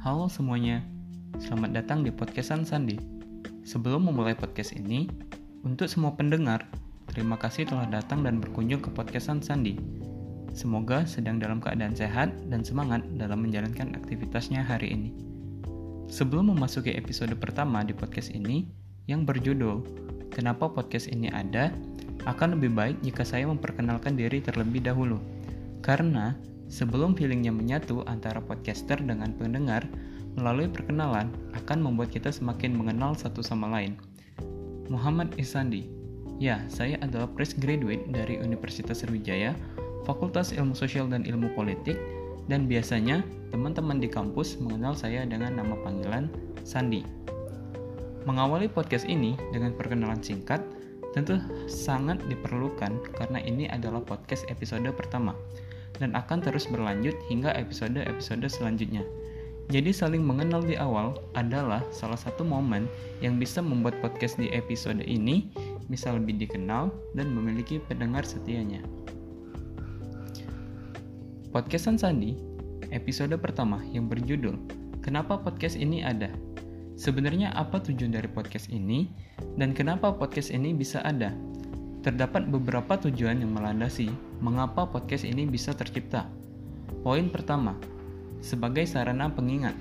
Halo semuanya, selamat datang di podcastan Sandi. Sebelum memulai podcast ini, untuk semua pendengar, terima kasih telah datang dan berkunjung ke podcastan Sandi. Semoga sedang dalam keadaan sehat dan semangat dalam menjalankan aktivitasnya hari ini. Sebelum memasuki episode pertama di podcast ini, yang berjudul "Kenapa Podcast Ini Ada", akan lebih baik jika saya memperkenalkan diri terlebih dahulu, karena Sebelum feelingnya menyatu antara podcaster dengan pendengar, melalui perkenalan akan membuat kita semakin mengenal satu sama lain. Muhammad Isandi Ya, saya adalah fresh graduate dari Universitas Sriwijaya, Fakultas Ilmu Sosial dan Ilmu Politik, dan biasanya teman-teman di kampus mengenal saya dengan nama panggilan Sandi. Mengawali podcast ini dengan perkenalan singkat tentu sangat diperlukan karena ini adalah podcast episode pertama dan akan terus berlanjut hingga episode-episode selanjutnya. Jadi saling mengenal di awal adalah salah satu momen yang bisa membuat podcast di episode ini bisa lebih dikenal dan memiliki pendengar setianya. Podcastan Sandi, episode pertama yang berjudul Kenapa Podcast Ini Ada? Sebenarnya apa tujuan dari podcast ini dan kenapa podcast ini bisa ada? Terdapat beberapa tujuan yang melandasi mengapa podcast ini bisa tercipta. Poin pertama, sebagai sarana pengingat.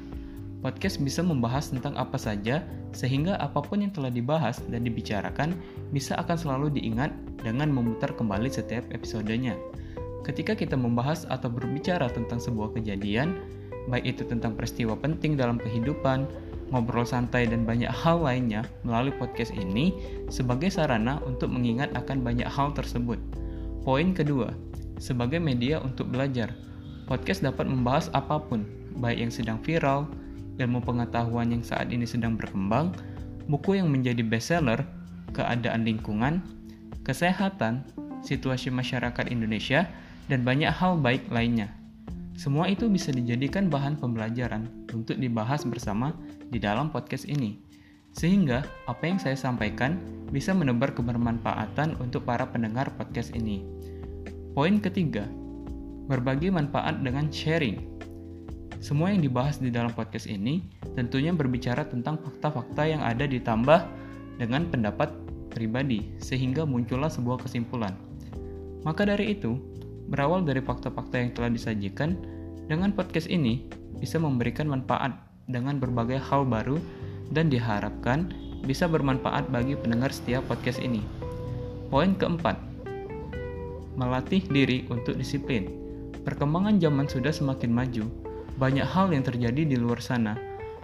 Podcast bisa membahas tentang apa saja sehingga apa pun yang telah dibahas dan dibicarakan bisa akan selalu diingat dengan memutar kembali setiap episodenya. Ketika kita membahas atau berbicara tentang sebuah kejadian, baik itu tentang peristiwa penting dalam kehidupan, ngobrol santai dan banyak hal lainnya melalui podcast ini sebagai sarana untuk mengingat akan banyak hal tersebut. Poin kedua, sebagai media untuk belajar, podcast dapat membahas apa pun, baik yang sedang viral, ilmu pengetahuan yang saat ini sedang berkembang, buku yang menjadi bestseller, keadaan lingkungan, kesehatan, situasi masyarakat Indonesia, dan banyak hal baik lainnya. Semua itu bisa dijadikan bahan pembelajaran untuk dibahas bersama di dalam podcast ini. Sehingga apa yang saya sampaikan bisa menebar kebermanfaatan untuk para pendengar podcast ini. Poin ketiga, berbagi manfaat dengan sharing. Semua yang dibahas di dalam podcast ini tentunya berbicara tentang fakta-fakta yang ada ditambah dengan pendapat pribadi, sehingga muncullah sebuah kesimpulan. Maka dari itu, Berawal dari fakta-fakta yang telah disajikan, dengan podcast ini bisa memberikan manfaat dengan berbagai hal baru dan diharapkan bisa bermanfaat bagi pendengar setiap podcast ini. Poin keempat, melatih diri untuk disiplin. Perkembangan zaman sudah semakin maju, banyak hal yang terjadi di luar sana,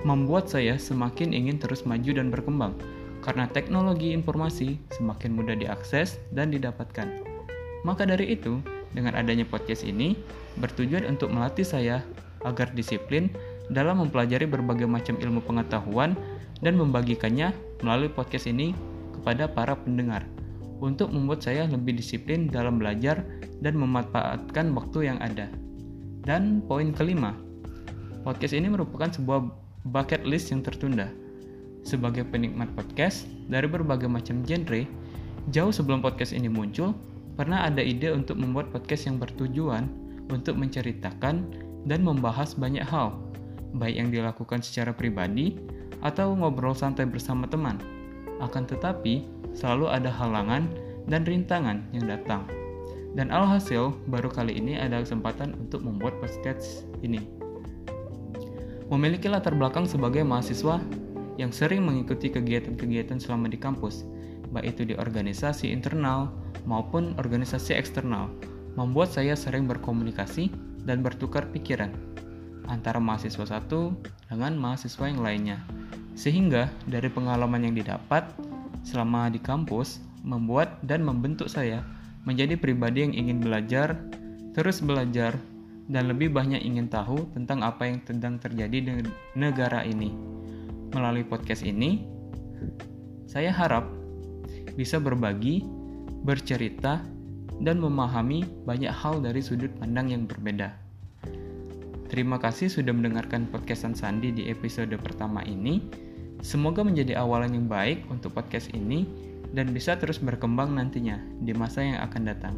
membuat saya semakin ingin terus maju dan berkembang, karena teknologi informasi semakin mudah diakses dan didapatkan. Maka dari itu, dengan adanya podcast ini, bertujuan untuk melatih saya agar disiplin dalam mempelajari berbagai macam ilmu pengetahuan dan membagikannya melalui podcast ini kepada para pendengar untuk membuat saya lebih disiplin dalam belajar dan memanfaatkan waktu yang ada. Dan poin kelima, podcast ini merupakan sebuah bucket list yang tertunda. Sebagai penikmat podcast dari berbagai macam genre, jauh sebelum podcast ini muncul, pernah ada ide untuk membuat podcast yang bertujuan untuk menceritakan dan membahas banyak hal, baik yang dilakukan secara pribadi atau ngobrol santai bersama teman. Akan tetapi, selalu ada halangan dan rintangan yang datang. Dan alhasil, baru kali ini ada kesempatan untuk membuat podcast ini. Memiliki latar belakang sebagai mahasiswa yang sering mengikuti kegiatan-kegiatan selama di kampus, baik itu di organisasi internal maupun organisasi eksternal, membuat saya sering berkomunikasi dan bertukar pikiran antara mahasiswa satu dengan mahasiswa yang lainnya. Sehingga dari pengalaman yang didapat selama di kampus membuat dan membentuk saya menjadi pribadi yang ingin belajar, terus belajar, dan lebih banyak ingin tahu tentang apa yang sedang terjadi di negara ini. Melalui podcast ini, saya harap bisa berbagi, bercerita, dan memahami banyak hal dari sudut pandang yang berbeda. Terima kasih sudah mendengarkan podcastan Sandi di episode pertama ini. Semoga menjadi awalan yang baik untuk podcast ini dan bisa terus berkembang nantinya di masa yang akan datang.